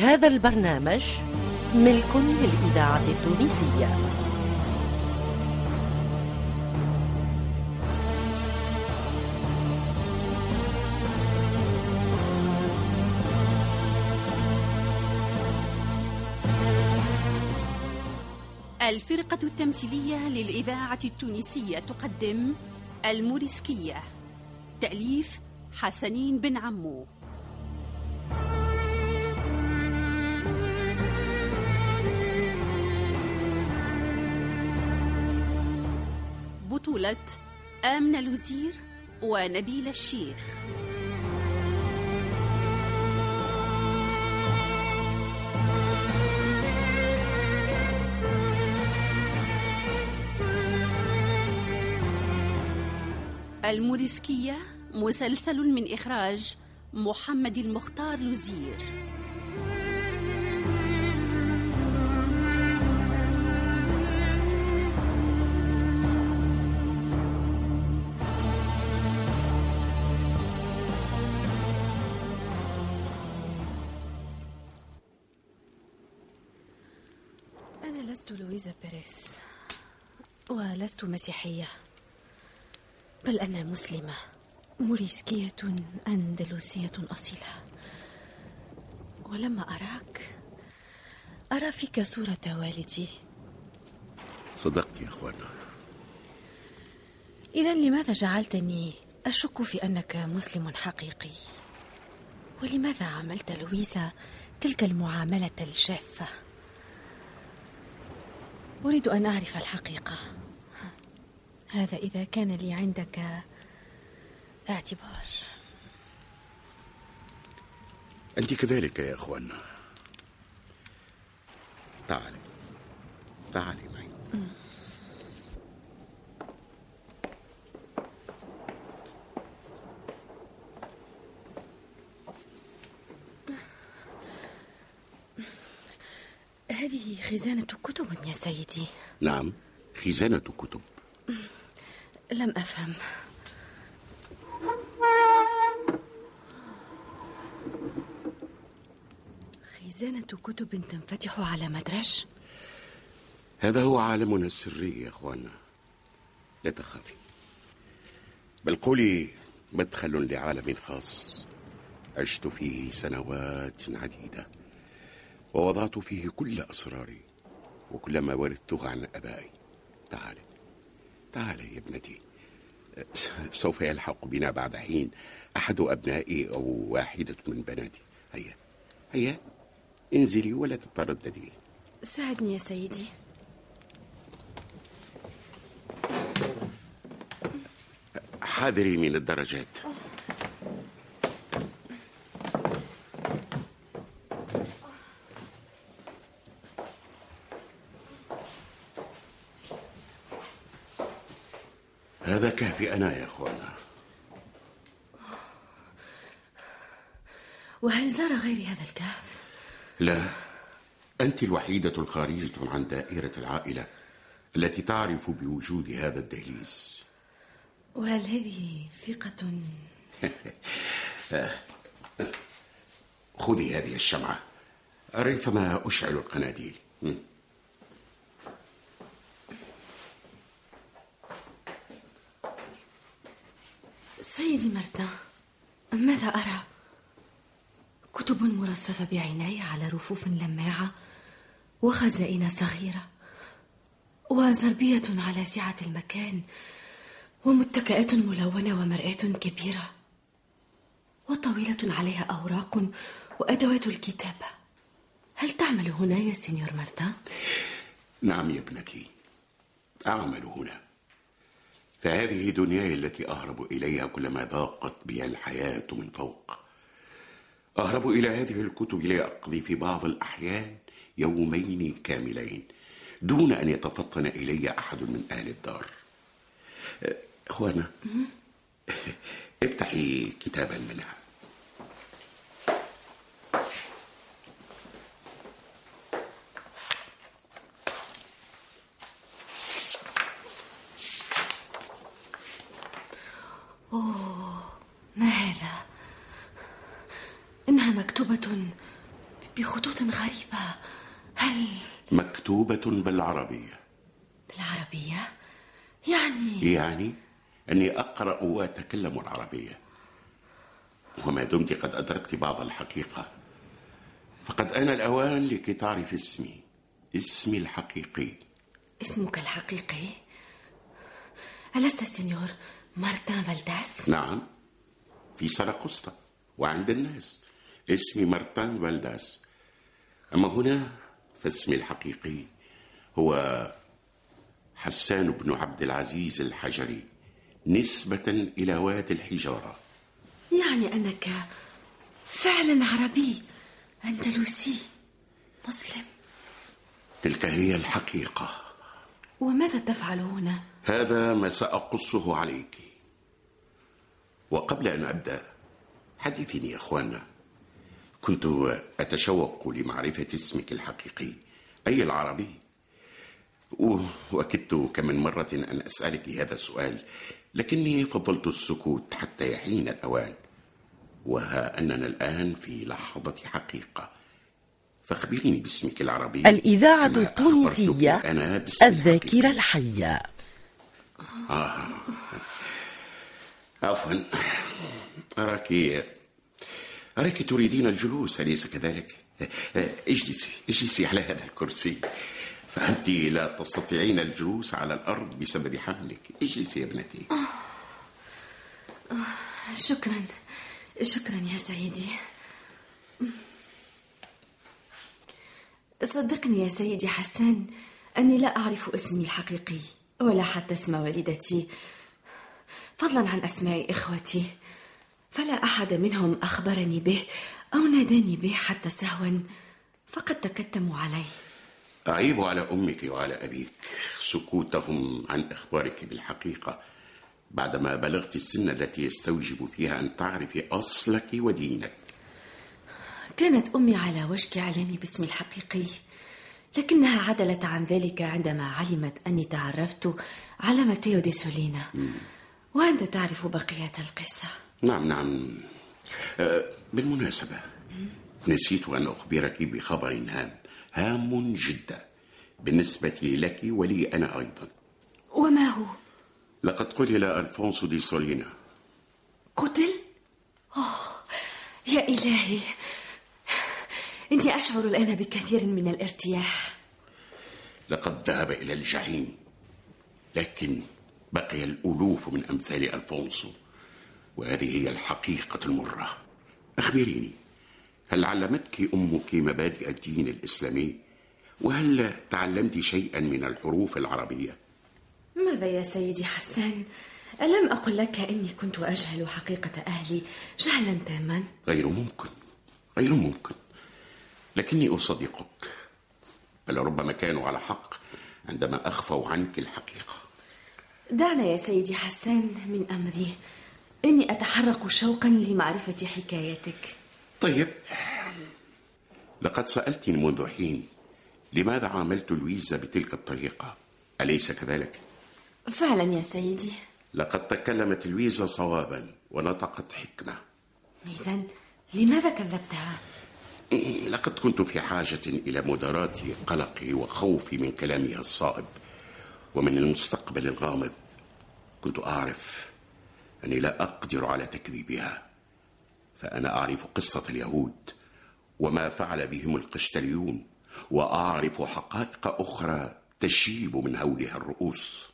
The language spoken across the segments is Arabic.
هذا البرنامج ملك للإذاعة التونسية. الفرقة التمثيلية للإذاعة التونسية تقدم الموريسكية. تأليف حسنين بن عمو. بطولة آمنة لوزير ونبيل الشيخ. الموريسكية مسلسل من إخراج محمد المختار لوزير لويزا بيريس ولست مسيحية بل أنا مسلمة موريسكية أندلسية أصيلة. ولما أراك أرى فيك صورة والدي. صدقت يا أخوانا. إذا لماذا جعلتني أشك في أنك مسلم حقيقي؟ ولماذا عملت لويزا تلك المعاملة الجافة أريد أن أعرف الحقيقة. هذا إذا كان لي عندك اعتبار. أنت كذلك يا أخوانا تعالي. تعالي معي هذه خزانة كتب يا سيدي. نعم خزانة كتب. لم أفهم. خزانة كتب تنفتح على مدرج هذا هو عالمنا السري يا أخوانا. لا تخافي. بل قولي مدخل لعالم خاص. عشت فيه سنوات عديدة. ووضعت فيه كل أسراري وكل ما ورثته عن أبائي. تعالي. تعالي يا ابنتي. سوف يلحق بنا بعد حين أحد أبنائي أو واحدة من بناتي. هيا. هيا. انزلي ولا تترددي ساعدني يا سيدي. حاذري من الدرجات. هذا كافي أنا يا أخوانا. وهل زار غيري هذا الكهف؟ لا. أنت الوحيدة الخارجة عن دائرة العائلة التي تعرف بوجود هذا الدهليز. وهل هذه ثقة؟ خذي هذه الشمعة. ريثما أشعل القناديل. سيدي مرتا ماذا أرى؟ كتب مرصفة بعناية على رفوف لماعة وخزائن صغيرة وزربية على سعة المكان ومتكئات ملونة ومرآة كبيرة وطويلة عليها أوراق وأدوات الكتابة هل تعمل هنا يا سينيور مارتان؟ نعم يا ابنتي أعمل هنا فهذه دنياي التي أهرب إليها كلما ضاقت بي الحياة من فوق. أهرب إلى هذه الكتب لأقضي في بعض الأحيان يومين كاملين دون أن يتفطن إلي أحد من أهل الدار. أخوانا افتحي كتابا منها أوه ما هذا إنها مكتوبة بخطوط غريبة هل مكتوبة بالعربية. بالعربية؟ يعني؟ يعني أني أقرأ وأتكلم العربية. وما دمت قد أدركت بعض الحقيقة. فقد آن الأوان لكي تعرف اسمي. اسمي الحقيقي. اسمك الحقيقي؟ ألست سينيور مارتان فالداس؟ نعم. في سراقسطة وعند الناس. اسمي مارتان فالداس. أما هنا فاسمي الحقيقي. هو حسان بن عبد العزيز الحجري نسبة إلى وادي الحجارة. يعني أنك فعلا عربي أندلسي مسلم. تلك هي الحقيقة. وماذا تفعل هنا؟ هذا ما سأقصه عليك. وقبل أن أبدأ حدثيني يا أخوانا كنت أتشوق لمعرفة اسمك الحقيقي. أي العربي؟ وكدت كم من مرة أن أسألك هذا السؤال لكني فضلت السكوت حتى يحين الأوان وها أننا الآن في لحظة حقيقة. فاخبريني باسمك العربي التونسية أخبرتك أنا باسمي الذاكرة الحية. آه. عفوا. أراك أراك تريدين الجلوس أليس كذلك؟ اجلسي اجلسي على هذا الكرسي. فأنت لا تستطيعين الجلوس على الأرض بسبب حملك اجلسي يا ابنتي؟ شكرا. شكرا يا سيدي. صدقني يا سيدي حسان أني لا أعرف اسمي الحقيقي ولا حتى اسم والدتي. فضلا عن أسماء إخوتي. فلا أحد منهم أخبرني به أو ناداني به حتى سهوا فقد تكتموا علي أعيب على أمك وعلى أبيك سكوتهم عن إخبارك بالحقيقة بعدما بلغت السن التي يستوجب فيها أن تعرفي أصلك ودينك. كانت أمي على وشك إعلامي باسمي الحقيقي لكنها عدلت عن ذلك عندما علمت أني تعرفت على ماتيو دي سولينا. وأنت تعرف بقية القصة. نعم نعم. أه، بالمناسبة نسيت أن أخبرك بخبر هام هام جدا. بالنسبة لك ولي أنا أيضا. وما هو؟ لقد قتل ألفونسو دي سولينا. قتل؟ أوه يا إلهي. إني أشعر الآن بكثير من الارتياح. لقد ذهب إلى الجحيم لكن بقي الألوف من أمثال ألفونسو وهذه هي الحقيقة المرة. أخبريني. هل علمتك أمك مبادئ الدين الإسلامي؟ وهل تعلمت شيئا من الحروف العربية؟ ماذا يا سيدي حسان؟ ألم أقل لك إني كنت أجهل حقيقة أهلي جهلا تاما؟ غير ممكن غير ممكن لكني أصدقك بل ربما كانوا على حق عندما أخفوا عنك الحقيقة دعنا يا سيدي حسان من أمري إني أتحرق شوقا لمعرفة حكايتك طيب. لقد سألتني منذ حين لماذا عاملت لويزا بتلك الطريقة؟ أليس كذلك؟ فعلا يا سيدي. لقد تكلمت لويزا صوابا ونطقت حكمة. إذا لماذا كذبتها؟ لقد كنت في حاجة إلى مداراة قلقي وخوفي من كلامها الصائب ومن المستقبل الغامض. كنت أعرف أني لا أقدر على تكذيبها. فأنا أعرف قصة اليهود وما فعل بهم القشتليون وأعرف حقائق أخرى تشيب من هولها الرؤوس.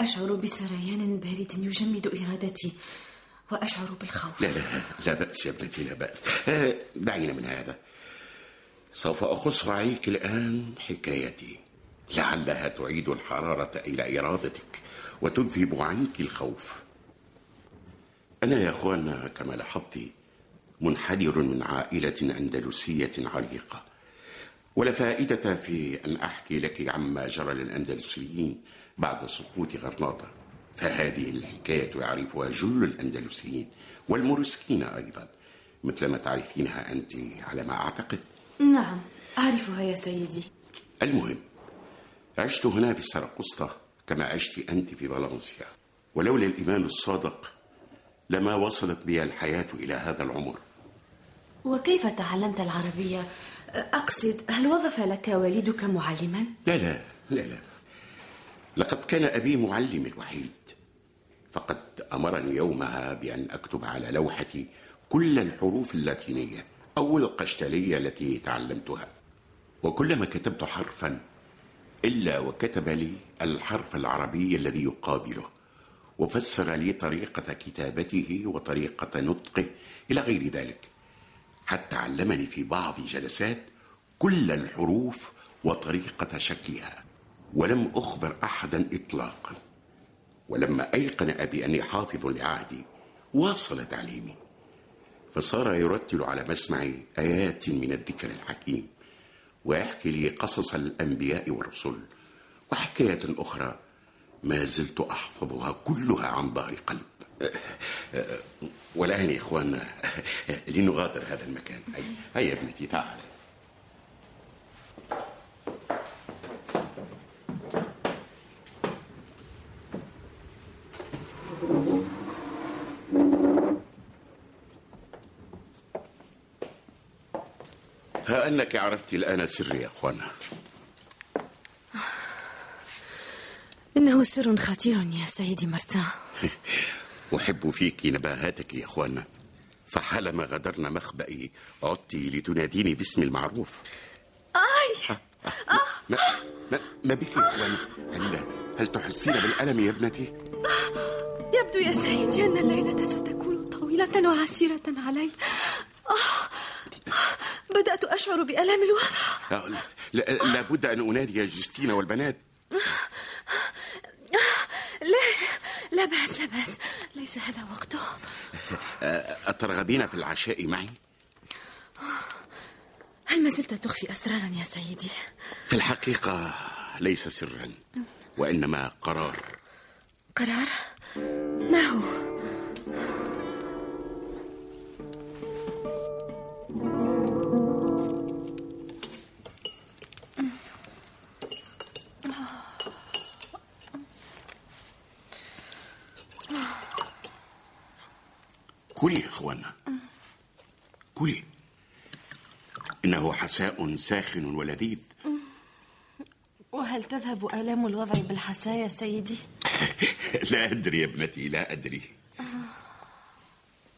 أشعر بسريان بارد يجمد إرادتي وأشعر بالخوف. لا لا لا بأس يا ابنتي لا بأس. آه، دعينا من هذا. سوف أقص عليك الآن حكايتي. لعلها تعيد الحرارة إلى إرادتك وتذهب عنك الخوف. أنا يا أخوانا كما لاحظت منحدر من عائلة أندلسية عريقة. ولا فائدة في أن أحكي لك عما جرى للأندلسيين بعد سقوط غرناطة. فهذه الحكاية يعرفها جل الأندلسيين والمورسكين أيضا مثل ما تعرفينها أنت على ما أعتقد. نعم أعرفها يا سيدي. المهم عشت هنا في سرقسطة كما عشت أنت في فالنسيا. ولولا الإيمان الصادق لما وصلت بي الحياة إلى هذا العمر. وكيف تعلمت العربية؟ أقصد هل وظف لك والدك معلما؟ لا لا لا لا. لقد كان أبي معلمي الوحيد. فقد أمرني يومها بأن أكتب على لوحتي كل الحروف اللاتينية أو القشتالية التي تعلمتها. وكلما كتبت حرفا إلا وكتب لي الحرف العربي الذي يقابله. وفسر لي طريقة كتابته وطريقة نطقه إلى غير ذلك حتى علمني في بعض جلسات كل الحروف وطريقة شكلها ولم أخبر أحدا إطلاقا ولما أيقن أبي أني حافظ لعهدي واصل تعليمي فصار يرتل على مسمعي آيات من الذكر الحكيم ويحكي لي قصص الأنبياء والرسل وحكاية أخرى ما زلت أحفظها كلها عن ظهر قلب. والآن يا إخواننا لنغادر هذا المكان. هيا هيا ابنتي؟ تعال. ها أنك عرفت الآن سري يا أخوانا إنه سر خطير يا سيدي مرتان أحب فيك نباهاتك يا أخوانا فحالما غادرنا مخبئي عدت لتناديني باسمي المعروف. آي! ما, ما, ما بك يا أخوانا هل, هل تحسين بالألم يا ابنتي؟ يبدو يا سيدي أن الليلة ستكون طويلة وعسيرة علي. آه. بدأت أشعر بألم الوضع. لا- لا- لابد أن أنادي جستينا والبنات. لا بأس لا بأس. ليس هذا وقته. أترغبين في العشاء معي؟ هل ما زلت تخفي أسرارا يا سيدي؟ في الحقيقة ليس سرا وإنما قرار. قرار؟ ما هو؟ كلي يا إخوانا. كلي. إنه حساء ساخن ولذيذ. وهل تذهب آلام الوضع بالحساء يا سيدي؟ لا أدري يا ابنتي لا أدري.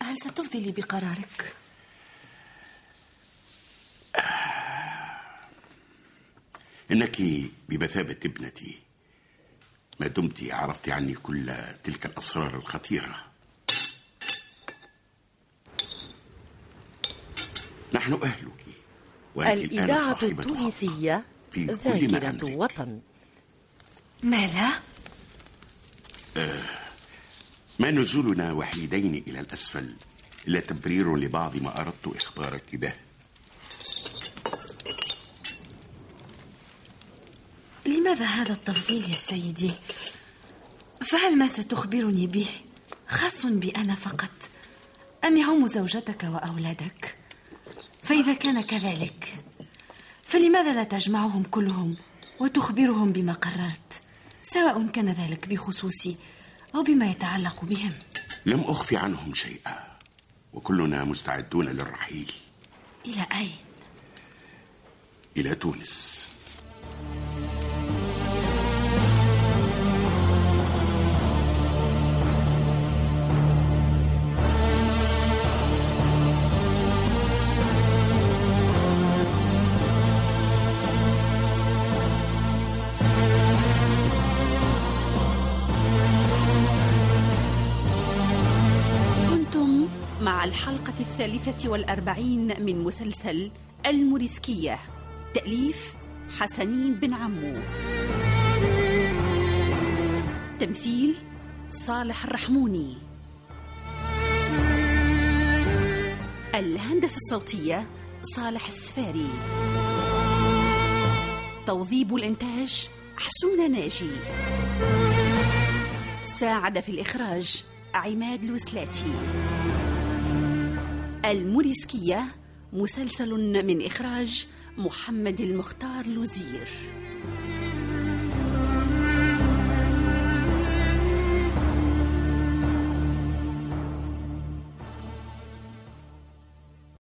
هل ستفضي لي بقرارك؟ إنك بمثابة ابنتي ما دمت عرفت عني كل تلك الأسرار الخطيرة. نحن الان الإذاعة التونسية في كل ما أملك. وطن ماذا؟ ما نزولنا وحيدين إلى الأسفل إلا تبرير لبعض ما أردت أخبارك به لماذا هذا التفضيل يا سيدي؟ فهل ما ستخبرني به خاص بي أنا فقط أم يهم زوجتك وأولادك؟ فإذا كان كذلك فلماذا لا تجمعهم كلهم وتخبرهم بما قررت سواء كان ذلك بخصوصي أو بما يتعلق بهم؟ لم اخفي عنهم شيئا وكلنا مستعدون للرحيل. إلى أين؟ إلى تونس. الحلقة الثالثة والأربعين من مسلسل الموريسكية. تأليف حسنين بن عمو. تمثيل صالح الرحموني. الهندسة الصوتية صالح السفاري. توظيب الإنتاج حسون ناجي. ساعد في الإخراج عماد الوسلاتي. الموريسكية مسلسل من إخراج محمد المختار لوزير.